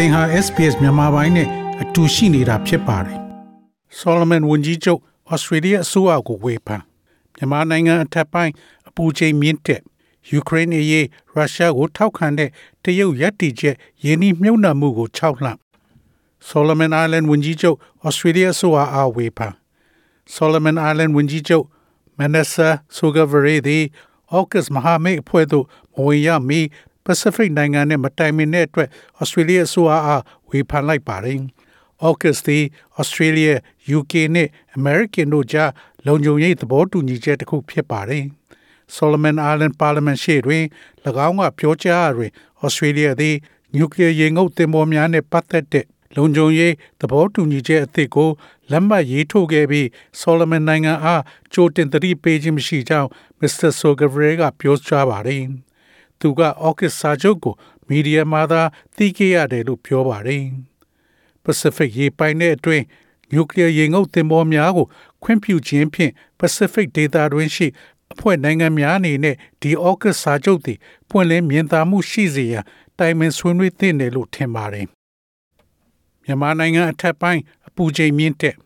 သင်ဟာ SPS မြန်မာပိုင်းနဲ့အတူရှိနေတာဖြစ်ပါတယ်။ Solomon ဝန်ကြီးချုပ်ဩစတြေးလျအစိုးရကိုဝေဖန်မြန်မာနိုင်ငံအထက်ပိုင်းအပူချိန်မြင့်တက်ယူကရိန်းရေးရုရှားကိုထောက်ခံတဲ့တရုတ်ရပ်တည်ချက်ယင်းနှမြုံနှံမှုကို၆လှန့် Solomon Island ဝန်ကြီးချုပ်ဩစတြေးလျအစိုးရအားဝေဖန် Solomon Island ဝန်ကြီးချုပ် Manasseh Sogavare သည် AUKUS မဟာမိတ်အဖွဲ့သို့မဝင်ရမီ Pacific နိုင်ငံနဲ့မတိုင်ပင်တဲ့အတွက် Australia အစိုးရအားဝေဖန်လိုက်ပါတယ်။ AUKUS သည် Australia, UK နှင့် American တို့ကြားလုံခြုံရေးသဘောတူညီချက်တစ်ခုဖြစ်ပါတယ်။ Solomon Island Parliament ရှေ့တွင်၎င်းကပြောကြားတွင် Australia သည်နျူကလ িয়ার ရေငုပ်သင်္ဘောများနှင့်ပတ်သက်တဲ့လုံခြုံရေးသဘောတူညီချက်အသစ်ကိုလက်မှတ်ရေးထိုးခဲ့ပြီး Solomon နိုင်ငံအားကြိုတင်သတိပေးခြင်းမရှိကြောင်း Mr. Sogavare ကပြောကြားပါတယ်။ သူက AUKUS စာချုပ်ကိုမီဒီယာမှာသာသိခဲ့ရတယ်လို့ပြောပါတယ်။ Pacific ရေပိုင်တဲ့အတွင်းနျူကလ িয়ার ရေငုပ်သင်္ဘောများကိုခွင့်ပြုခြင်းဖြင့် Pacific ဒေသတွင်းရှိအဖွဲ့နိုင်ငံများအနေနဲ့ဒီ AUKUS စာချုပ်သည်ပွင့်လင်းမြင်သာမှုရှိစေရန်တိုင်ပင်ဆွေးနွေးသင့်တယ်လို့ထင်ပါတယ်။မြန်မာနိုင်ငံအထက်ပိုင်းအပူချိန်မြင့်တက်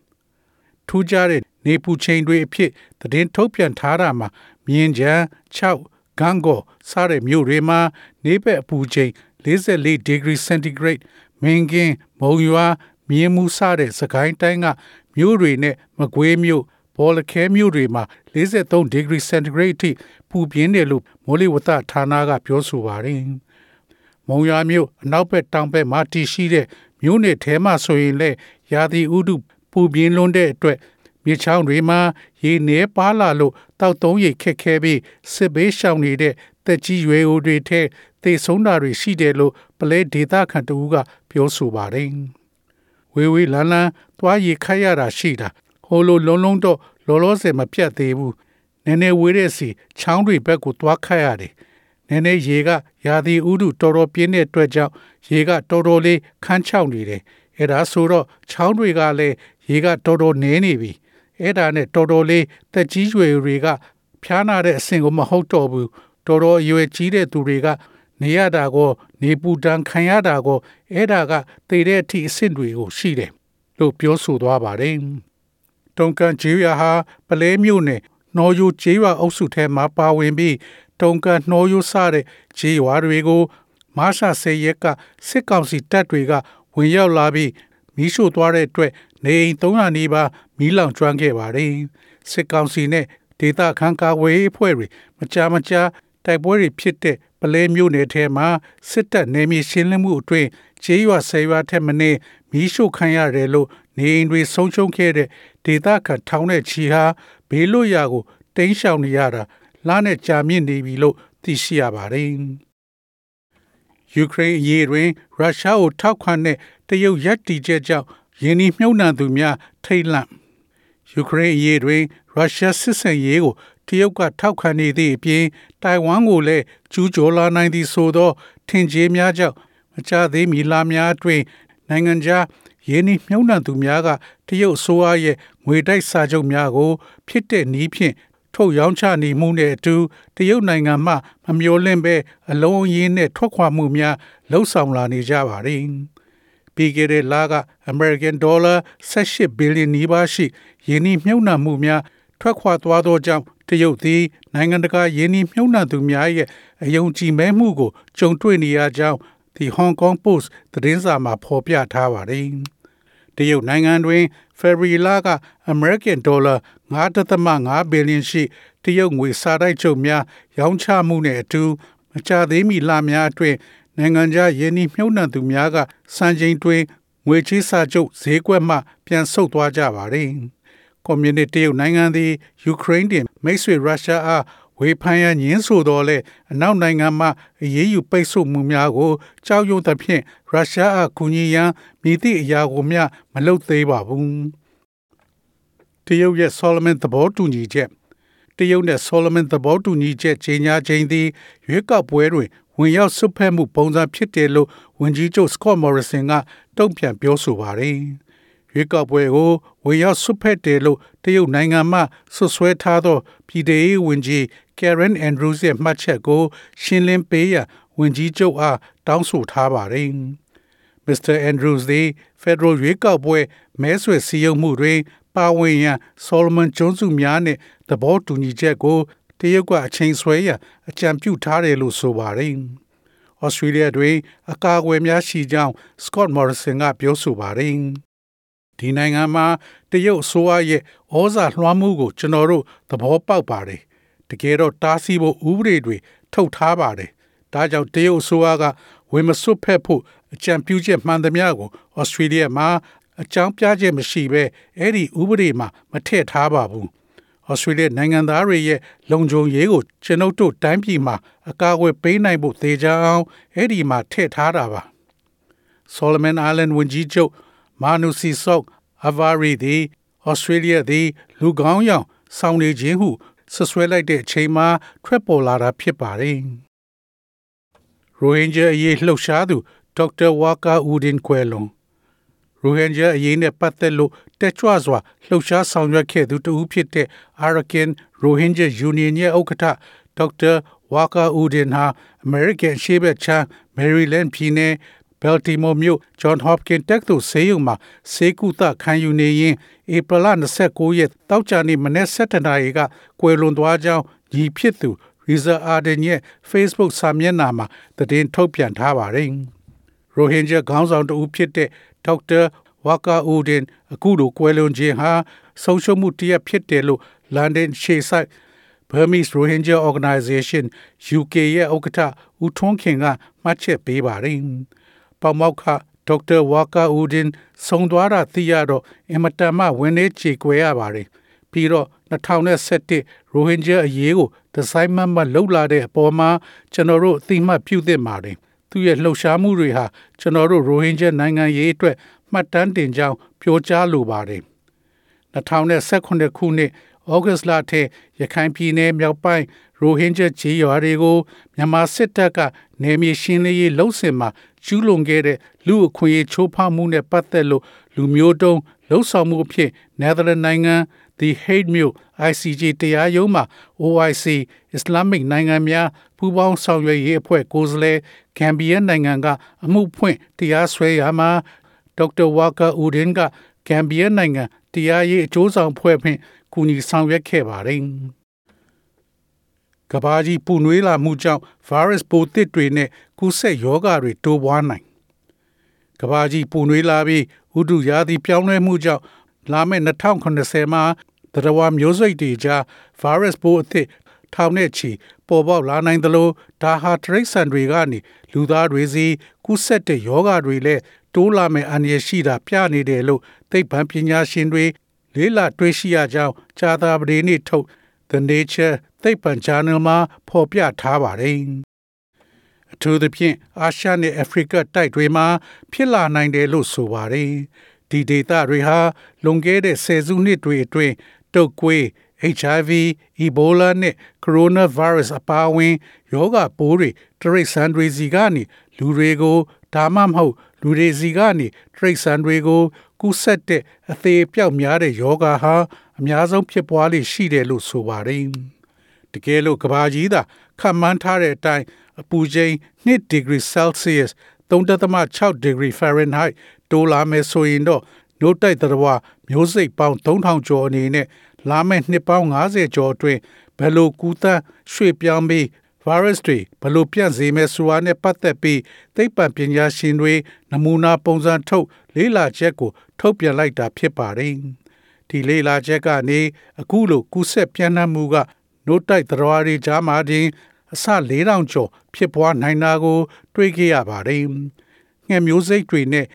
ထူးခြားတဲ့နေပူချိန်တွေအဖြစ်သတင်းထုတ်ပြန်ထားတာမှာမြင်းကြံ6 ဂန်းကောစတဲ့မြို့တွေမှာနေဘက်အပူချိန်44 degree centigrade မင်းကင်းမုံရွာမြင်းမှုစတဲ့စကိုင်းတိုင်းကမြို့တွေနဲ့မကွေးမြို့ဘောလခဲမြို့တွေမှာ43 degree centigrade အထိပူပြင်းတယ်လို့မိုးလေဝသဌာနကပြောဆိုပါတယ်။မုံရွာမြို့အနောက်ဘက်တောင်ဘက်မှာတည်ရှိတဲ့မြို့နယ်ထဲမှာဆိုရင်လေရာသီဥတုပူပြင်းလွန်းတဲ့အတွက် မြေချောင်းတွေမှာရေနည်းပါလာလို့တောက်သုံးရေခက်ခဲပြီးစစ်ဘေးရှောင်နေတဲ့တက်ကြီးရွယ်အိုတွေထဲသေဆုံးတာတွေရှိတယ်လို့ပလဲဒေတာခန်တူကပြောဆိုပါတယ်။ဝေဝေးလန်းလန်းသွားရေခတ်ရတာရှိတာဟိုလိုလုံးလုံးတော့လောလောဆယ်မပြတ်သေးဘူး။နည်းနည်းဝေးတဲ့စီချောင်းတွေဘက်ကိုသွားခတ်ရတယ်။နည်းနည်းရေကရာသီဥတုတော်တော်ပြင်းတဲ့အတွက်ကြောင့်ရေကတော်တော်လေးခန်းချောက်နေတယ်။အဲဒါဆိုတော့ချောင်းတွေကလည်းရေကတော်တော်နည်းနေပြီ။ အဲ့ဒါနဲ့တော်တော်လေးတက်ကြီးရွယ်တွေကဖျားနာတဲ့အဆင့်ကိုမဟုတ်တော့ဘူးတော်တော်အရွယ်ကြီးတဲ့သူတွေကနေရတာကိုနေပူတန်းခံရတာကိုအဲ့ဒါကတည်တဲ့အထိအဆင့်တွေကိုရှိတယ်လို့ပြောဆိုသွားပါတယ်။တုံကန်ဂျေးရွာဟာပလဲမြို့နယ်နော်ယူဂျေးရွာအုပ်စုထဲမှာပါဝင်ပြီးတုံကန်နှောယူစတဲ့ဂျေးရွာတွေကိုမဆာဆေရက်ကစစ်ကောင်စီတပ်တွေကဝင်ရောက်လာပြီးမီးရှို့သွားတဲ့အတွက် နေအိမ်300နီးပါးမီးလောင်ကျွမ်းခဲ့ပါတယ်။စစ်ကောင်စီနဲ့ဒေသခံကာကွယ်ရေးအဖွဲ့တွေမကြာမကြာတိုက်ပွဲတွေဖြစ်တဲ့ပလဲမျိုးနယ်ထဲမှာစစ်တပ်နယ်မြေရှင်းလင်းမှုအတွင်းခြေရွာဆယ်ရွာထက်မနည်းမီးရှို့ခံရတယ်လို့နေအိမ်တွေဆုံးရှုံးခဲ့တဲ့ဒေသခံထောင်တဲ့ချီဟာဘေးလွတ်ရာကိုတင်းရှောင်နေရတာလားနဲ့ကြာမြင့်နေပြီလို့သိရှိရပါတယ်။ယူကရိန်းအရေးတွင်ရုရှားကိုထောက်ခံတဲ့တရုတ်ရပ်တည်ချက်ကြောင့် ယင်းဒီမြုံနှံသူများထိတ်လန့်ယူကရိန်းအရေးတွင်ရုရှားစစ်ဆင်ရေးကိုတရုတ်ကထောက်ခံနေသည့်အပြင်တိုင်ဝမ်ကိုလည်းကျူးကျော်လာနိုင်သည်ဆိုသော ထင်ကြေးများကြောင့်မကြသေးမီလာများအတွင်းနိုင်ငံခြားရင်းနှီးမြှုပ်နှံသူများကတရုတ်အစိုးရရဲ့ငွေတိုက်စာချုပ်များကို ဖြစ်တဲ့နည်းဖြင့်ထုတ်ရောင်းချနေမှုနဲ့အတူတရုတ်နိုင်ငံမှမမျော်လင့်ပဲအလုံးအရင်းနဲ့ထွက်ခွာမှုများလှုံ့ဆော်လာနေကြပါတယ်။ ပြီးခဲ့တဲ့လက American Dollar 18 billion နီးပါးရှိယင်းနှီးမြှုပ်နှံမှုများထွက်ခွာသွားသောကြောင့်တရုတ်သည်နိုင်ငံတကာယင်းနှီးမြှုပ်နှံသူများရဲ့အယုံကြည်မဲ့မှုကိုကြုံတွေ့နေရကြောင်း The Hong Kong Post သတင်းစာမှာဖော်ပြထားပါတယ်။တရုတ်နိုင်ငံတွင် February လက American Dollar 9.5ဘီလီယံရှိတရုတ်ငွေစာတိုက်ချုပ်များရောင်းချမှုနဲ့အတူမကြသေးမီလများအတွင်း နိုင်ငံခြားယင်းနှီးမြှုပ်နှံသူများကစံချိန်တွင်ငွေချေးစာချုပ်ဈေးကွက်မှပြန်ဆုတ်သွားကြပါတယ်။ကွန်မြူနစ်တရုတ်နိုင်ငံသည်ယူကရိန်းတွင်မိတ်ဆွေရုရှားအားဝေဖန်ရန်ညင်းဆိုတော်လဲအနောက်နိုင်ငံမှအရေးယူပိတ်ဆို့မှုများကိုကြောက်ရွံ့သဖြင့်ရုရှားအားကူညီရန်မိသည့်အရာကိုမျှမလုပ်သေးပါဘူးတရုတ်ရဲ့ Solomon သဘောတူညီချက်တရုတ်နဲ့ Solomon သဘောတူညီချက်ချိန်ညာချိန်သည်ရွေးကောက်ပွဲတွင် ဝင်ရောက်ဆွတ်ဖက်မှုပုံစံဖြစ်တယ်လို့ဝန်ကြီးချုပ် Scott Morrison ကတုံ့ပြန်ပြောဆိုပါတယ်။ရွေးကောက်ပွဲကိုဝင်ရောက်ဆွဖက်တယ်လို့တရုတ်နိုင်ငံမှဆွဆွဲထားသောပြည်ထောင်စုဝန်ကြီး Karen Andrews ရဲ့မှတ်ချက်ကို ရှင်းလင်းပေးရန်ဝန်ကြီးချုပ်အားတောင်းဆိုထားပါတယ်။ Mr. Andrews သည် Federal ရွေးကောက်ပွဲမဲဆွယ်စည်းရုံးမှုတွင်ပါဝင်ရန် Solomon ကျွန်းစုများနှင့်သဘောတူညီချက်ကို တရုတ်ကအချိန်ဆွဲရန်အကြံပြုထားတယ်လို့ဆိုပါတယ်။ Australia တွင်အကာအကွယ်များရှိကြောင်း Scott Morrison ကပြောဆိုပါတယ်။ဒီနိုင်ငံမှာတရုတ်အစိုးရရဲ့ဩဇာလွှမ်းမှုကိုကျွန်တော်တို့သဘောပေါက်ပါတယ်။တကယ်တော့တားဆီးဖို့ဥပဒေတွေထုတ်ထားပါတယ်။ဒါကြောင့်တရုတ်အစိုးရကဝေမစွတ်ဖက်ဖို့အကြံပြုချက်မှန်သမျှကိုဩစတြေးလျမှာအကြောင်းပြချက်မရှိဘဲအဲ့ဒီဥပဒေမှာမထည့်ထားပါဘူး။ ဩစတြေးလျနိုင်ငံသားတွေရဲ့လုံခြုံရေးကိုကျွန်ုပ်တို့တိုင်းပြည်မှာအကာအကွယ်ပေးနိုင်ဖို့သေချာအောင်အဲ့ဒီမှာထည့်ထားတာပါ။ Solomon Island ဝန်ကြီးချုပ်မာနူစီဆော့အဗာရီသည်ဩစတြေးလျသည်လူကောင်းရောင်ဆောင်နေခြင်းဟုဆွဆွဲလိုက်တဲ့အချိန်မှာထွက်ပေါ်လာတာဖြစ်ပါတယ်။ရိုဟင်ဂျာအရေးလှုပ်ရှားသူဒေါက်တာဝါကာဦးဒင်ကွယ်လွန်ရိုဟင်ဂျာအရေးနဲ့ပတ်သက်လို့ တက်ကြွစွာလှုပ်ရှားဆောင်ရွက်ခဲ့သူတဦးဖြစ်တဲ့ Arakan Rohingya Union ရဲ့ဥက္ကဋ္ဌဒေါက်တာဝါကာဦးဒင်ဟာ American ရှေ့ဘက်ခြမ်း Maryland ပြည်နယ်ဘယ်တီမိုမြို့ John Hopkins တက္ကသိုလ်ဆေးရုံမှာဆေးကုသခံယူနေရင်ဧပြီလ29ရက်တောက်ကြနေ့မနေ့7နာရီကကွယ်လွန်သွားကြောင်းညီဖြစ်သူ Riza Arden ရဲ့ Facebook စာမျက်နှာမှာသတင်းထုတ်ပြန်ထားပါတယ်။ရိုဟင်ဂျာခေါင်းဆောင်တဦးဖြစ်တဲ့ဒေါက်တာ ဝါကာဦးဒင်အခုလိုကွယ်လွန်ခြင်းဟာဆုံးရှုံးမှုတစ်ရပ်ဖြစ်တယ်လို့လန်ဒန်ရှေ့ဆိုင် Burmese Rohingya Organization UK ရဲ့ဥက္ကဋ္ဌဦးထွန်းခင်ကမှတ်ချက်ပေးပါတယ်။ပေါမောက်ခဒေါက်တာဝါကာဦးဒင်ဆုံးသွားတာသိရတော့အင်မတန်မှဝင်းနေကြေကွဲရပါတယ်။ပြီးတော့2017ရိုဟင်ဂျာအရေးကိုဒီဇိုင်းမမလှုပ်လာတဲ့အပေါ်မှာကျွန်တော်တို့အသိမှတ်ပြုသင့်ပါတယ်။သူရဲ့လှုပ်ရှားမှုတွေဟာကျွန်တော်တို့ရိုဟင်ဂျာနိုင်ငံရေးအတွက် မှတ်တမ်းတင်ကြောင်းပြောကြားလိုပါတယ်။2018ခုနှစ်ဩဂတ်လထဲရခိုင်ပြည်နယ်မြောက်ပိုင်းရိုဟင်ဂျာခြေရွာတွေကိုမြန်မာစစ်တပ်ကနေမြေရှင်းလင်းရေးလှုပ်ဆင်မှာကျူးလွန်ခဲ့တဲ့လူအခွင့်အရေးချိုးဖောက်မှုနဲ့ပတ်သက်လို့လူမျိုးတုံးလှုပ်ဆောင်မှုအဖြစ်နယ်သာလန်နိုင်ငံ The Hague မြို့ ICJ တရားရုံးမှာ OIC Islamic နိုင်ငံများပူးပေါင်းဆောင်ရွက်ရေးအဖွဲ့ကိုယ်စားလှယ်ဂမ်ဘီယာနိုင်ငံကအမှုဖွင့်တရားစွဲရမှာ ဒေါက်တာဝါကာဦးဒင်ကဂမ်ဘီယာနိုင်ငံတရားရေးအကျိုးဆောင်ဖွဲ့ဖြင့်ကူညီဆောင်ရွက်ခဲ့ပါတယ်။ကဘာကြီးပူနွေးလာမှုကြောင့် virus ပိုးသစ်တွေနဲ့ကူးစက်ရောဂါတွေတိုးပွားနိုင်ကဘာကြီးပူနွေးလာပြီးဥတုရာသီပြောင်းလဲမှုကြောင့်လာမယ့်2090မှာတရဝမျိုးစိတ်တွေကြား virus ပိုးအသစ် ထောင်နဲ့ချီပေါ်ပေါက်လာနိုင်သလိုဒါဟာတရိတ်ဆန်တွေကနေလူသားတွေစီကူးစက်တဲ့ယောဂတွေလည်းတိုးလာမယ့်အန္တရာယ်ရှိတာပြနေတယ်လို့သိပ္ပံပညာရှင်တွေလေးလာတွေ့ရှိရကြောင်းဂျာသာပဒေနေ့ထုတ် The Nature သိပ္ပံ Journal မှာဖော်ပြထားပါတယ်။အထူးသဖြင့်အာရှနဲ့အာဖရိကတိုက်တွေမှာဖြစ်လာနိုင်တယ်လို့ဆိုပါတယ်။ဒီဒေသတွေဟာလွန်ခဲ့တဲ့ဆယ်စုနှစ်တွေအတွင်း တုတ်ကွေး HIV, Ebola နဲ့ Coronavirus အပါအဝင်ယောဂပိုးတွေတရိတ်ဆန်တွေစီကနေလူတွေကိုဒါမှမဟုတ်လူတွေစီကနေတရိတ်ဆန်တွေကိုကူးစက်တဲ့အသေးပြောက်များတဲ့ယောဂါဟာအများဆုံးဖြစ်ပွားလေရှိတယ်လို့ဆိုပါတယ်။တကယ်လို့ကဘာကြီးသာခန့်မှန်းထားတဲ့အတိုင်းအပူချိန်2 degree Celsius 3.6 degree Fahrenheit တိုးလာမယ်ဆိုရင်တော့နှုတ်တိုက်တော်မျိုးစိတ်ပေါင်း3000ကျော်အနေနဲ့ လာမယ့်နှစ်ပေါင်း90ကျော်အတွင်းဘယ်လိုကူးသန်းရွှေ့ပြောင်းပြီး virus တွေဘယ်လိုပြန့်စေမယ်ဆိုတာနဲ့ပတ်သက်ပြီးသိပ္ပံပညာရှင်တွေနမူနာပုံစံထုတ်လေ့လာချက်ကို ထုတ်ပြန်လိုက်တာဖြစ်ပါတယ်။ဒီလေ့လာချက်ကနေအခုလိုကူးစက်ပြန့်နှံ့မှုကနို့တိုက်သရဝါတွေကြားမှာတင်အစ4000ကျော်ဖြစ်ပွားနိုင်တာကို တွေ့ခဲ့ရပါတယ်။ငှက်မျိုးစိတ်တွေနဲ့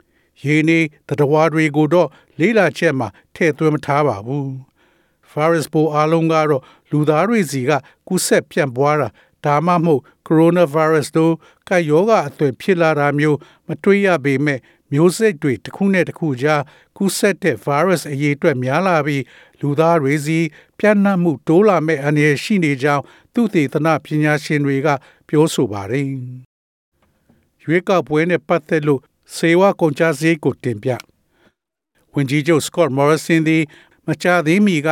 ရေနေသတ္တဝါတွေကိုတော့လေ့လာချက်မှာထည့်သွင်းမထားပါဘူး။ virus ပိုးအလုံးကတော့လူသားတွေစီကကူးစက်ပြန့်ပွားတာဒါမှမဟုတ် coronavirus တို့ကယောဂအသွင်ဖြစ်လာတာမျိုးမတွေ့ရပေမဲ့မျိုးစိတ်တွေတစ်ခုနဲ့တစ်ခုကြားကူးစက်တဲ့ virus အရေးအတွက်များလာပြီးလူသားတွေစီပြန့်နှံ့မှုတိုးလာမဲ့အနေရှိနေကြောင်းသူတေသနပညာရှင်တွေက ပြောဆိုပါတယ်။ရွေးကောက်ပွဲနဲ့ပတ်သက်လို့စေဝါကုန်ကြစည်ကိုတင်ပြဝန်ကြီးချုပ် Scott Morrison သည်မကြာသေးမီက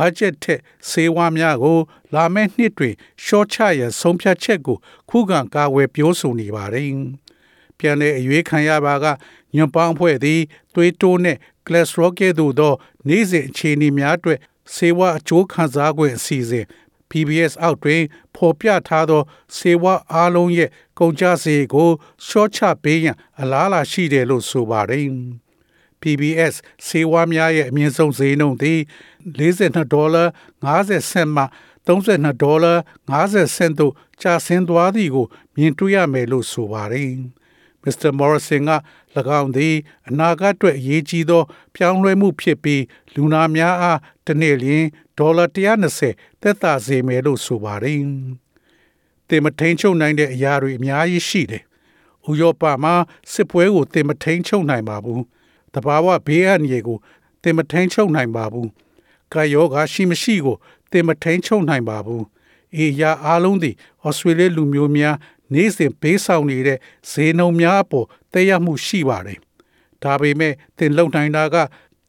ဘတ်ဂျက်ထက်စေဝါများကို လာမယ့်နှစ်တွင်ရှော့ချရန်ဆုံးဖြတ်ချက်ကို ခုခံကာကွယ်ပြောဆိုနေပါတယ်။ပြန်လည်အရွေးခံရပါကညွန့်ပေါင်းအဖွဲ့သည်သွေးတိုးနှင့်ကလက်စထရောကဲ့သို့သော နေ့စဉ်အခြေအနေများအတွက်ဆေးဝါးအကျိုးခံစား권အစီအစဉ် PBS အောက်တွင်ဖော်ပြထားသောဆေးဝါးအားလုံးရဲ့ကုန်ကျစရိတ်ကိုရှော့ချပေးရန်အလားအလာရှိတယ်လို့ဆိုပါတယ်။ PBS ဆေးဝါးများရဲ့အမြင့်ဆုံးဈေးနှုန်းသည်42ဒေါ်လာ50ဆင့်မှ32ဒေါ်လာ50ဆင့်သို့ကျဆင်းသွားသည်ကို မြင်တွေ့ရမယ်လို့ဆိုပါတယ်။ Mr. Morrison က၎င်းသည် အနာဂတ်အတွက်အရေးကြီးသော ပြောင်းလဲမှုဖြစ်ပြီးလူနာများအားတစ်နေ့လျှင်ဒေါ်လာ120သက်သာစေမယ်လို့ဆိုပါတယ်။တင်မထိန်ချုပ်နိုင်တဲ့အရာတွေအများကြီးရှိတယ်။ဥရောပမှာစစ်ပွဲကိုတင်မထိန်ချုပ်နိုင်ပါဘူး။ တဘာဝဘေးအန္တရာယ်ကိုတင်မထိန်ချုပ်နိုင်ပါဘူး။ကာယောဂါရှိမရှိကိုတင်မထိန်ချုပ်နိုင်ပါဘူး။အေရာအားလုံးသည်ဩစတြေးလျလူမျိုးများနေ့စဉ်ဘေးဆောင်နေတဲ့ဈေးနှုန်းများအပေါ်တက်ရောက်မှုရှိပါတယ်။ဒါပေမဲ့တင်လုံနိုင်တာက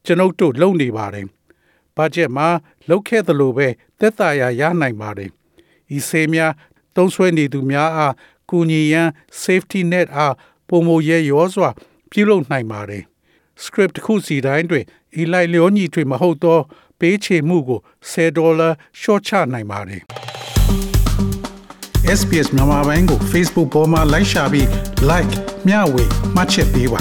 ကျွန်ုပ်တို့လုံနေပါတယ်။ဘတ်ဂျက်မှာလောက်ခဲ့သလိုပဲသက်သာရာရနိုင်ပါတယ်။ဤဆေးများသုံးဆွဲနေသူများအားကူညီရန် safety net အားပုံမရဲရောစွာပြုလုပ်နိုင်ပါတယ်။ script တစ်ခုစီတိုင်းတွင်ဤလိုက်လျောညီထွေမဟုတ်သော ပေးချေမှုကို10ဒေါ်လာရှော့ချနိုင်ပါတယ် SPS မြန်မာပိုင်းကို Facebook ပေါ်မှာ like ရှာပြီး like မျှဝေမှတ်ချက်ပေးပါ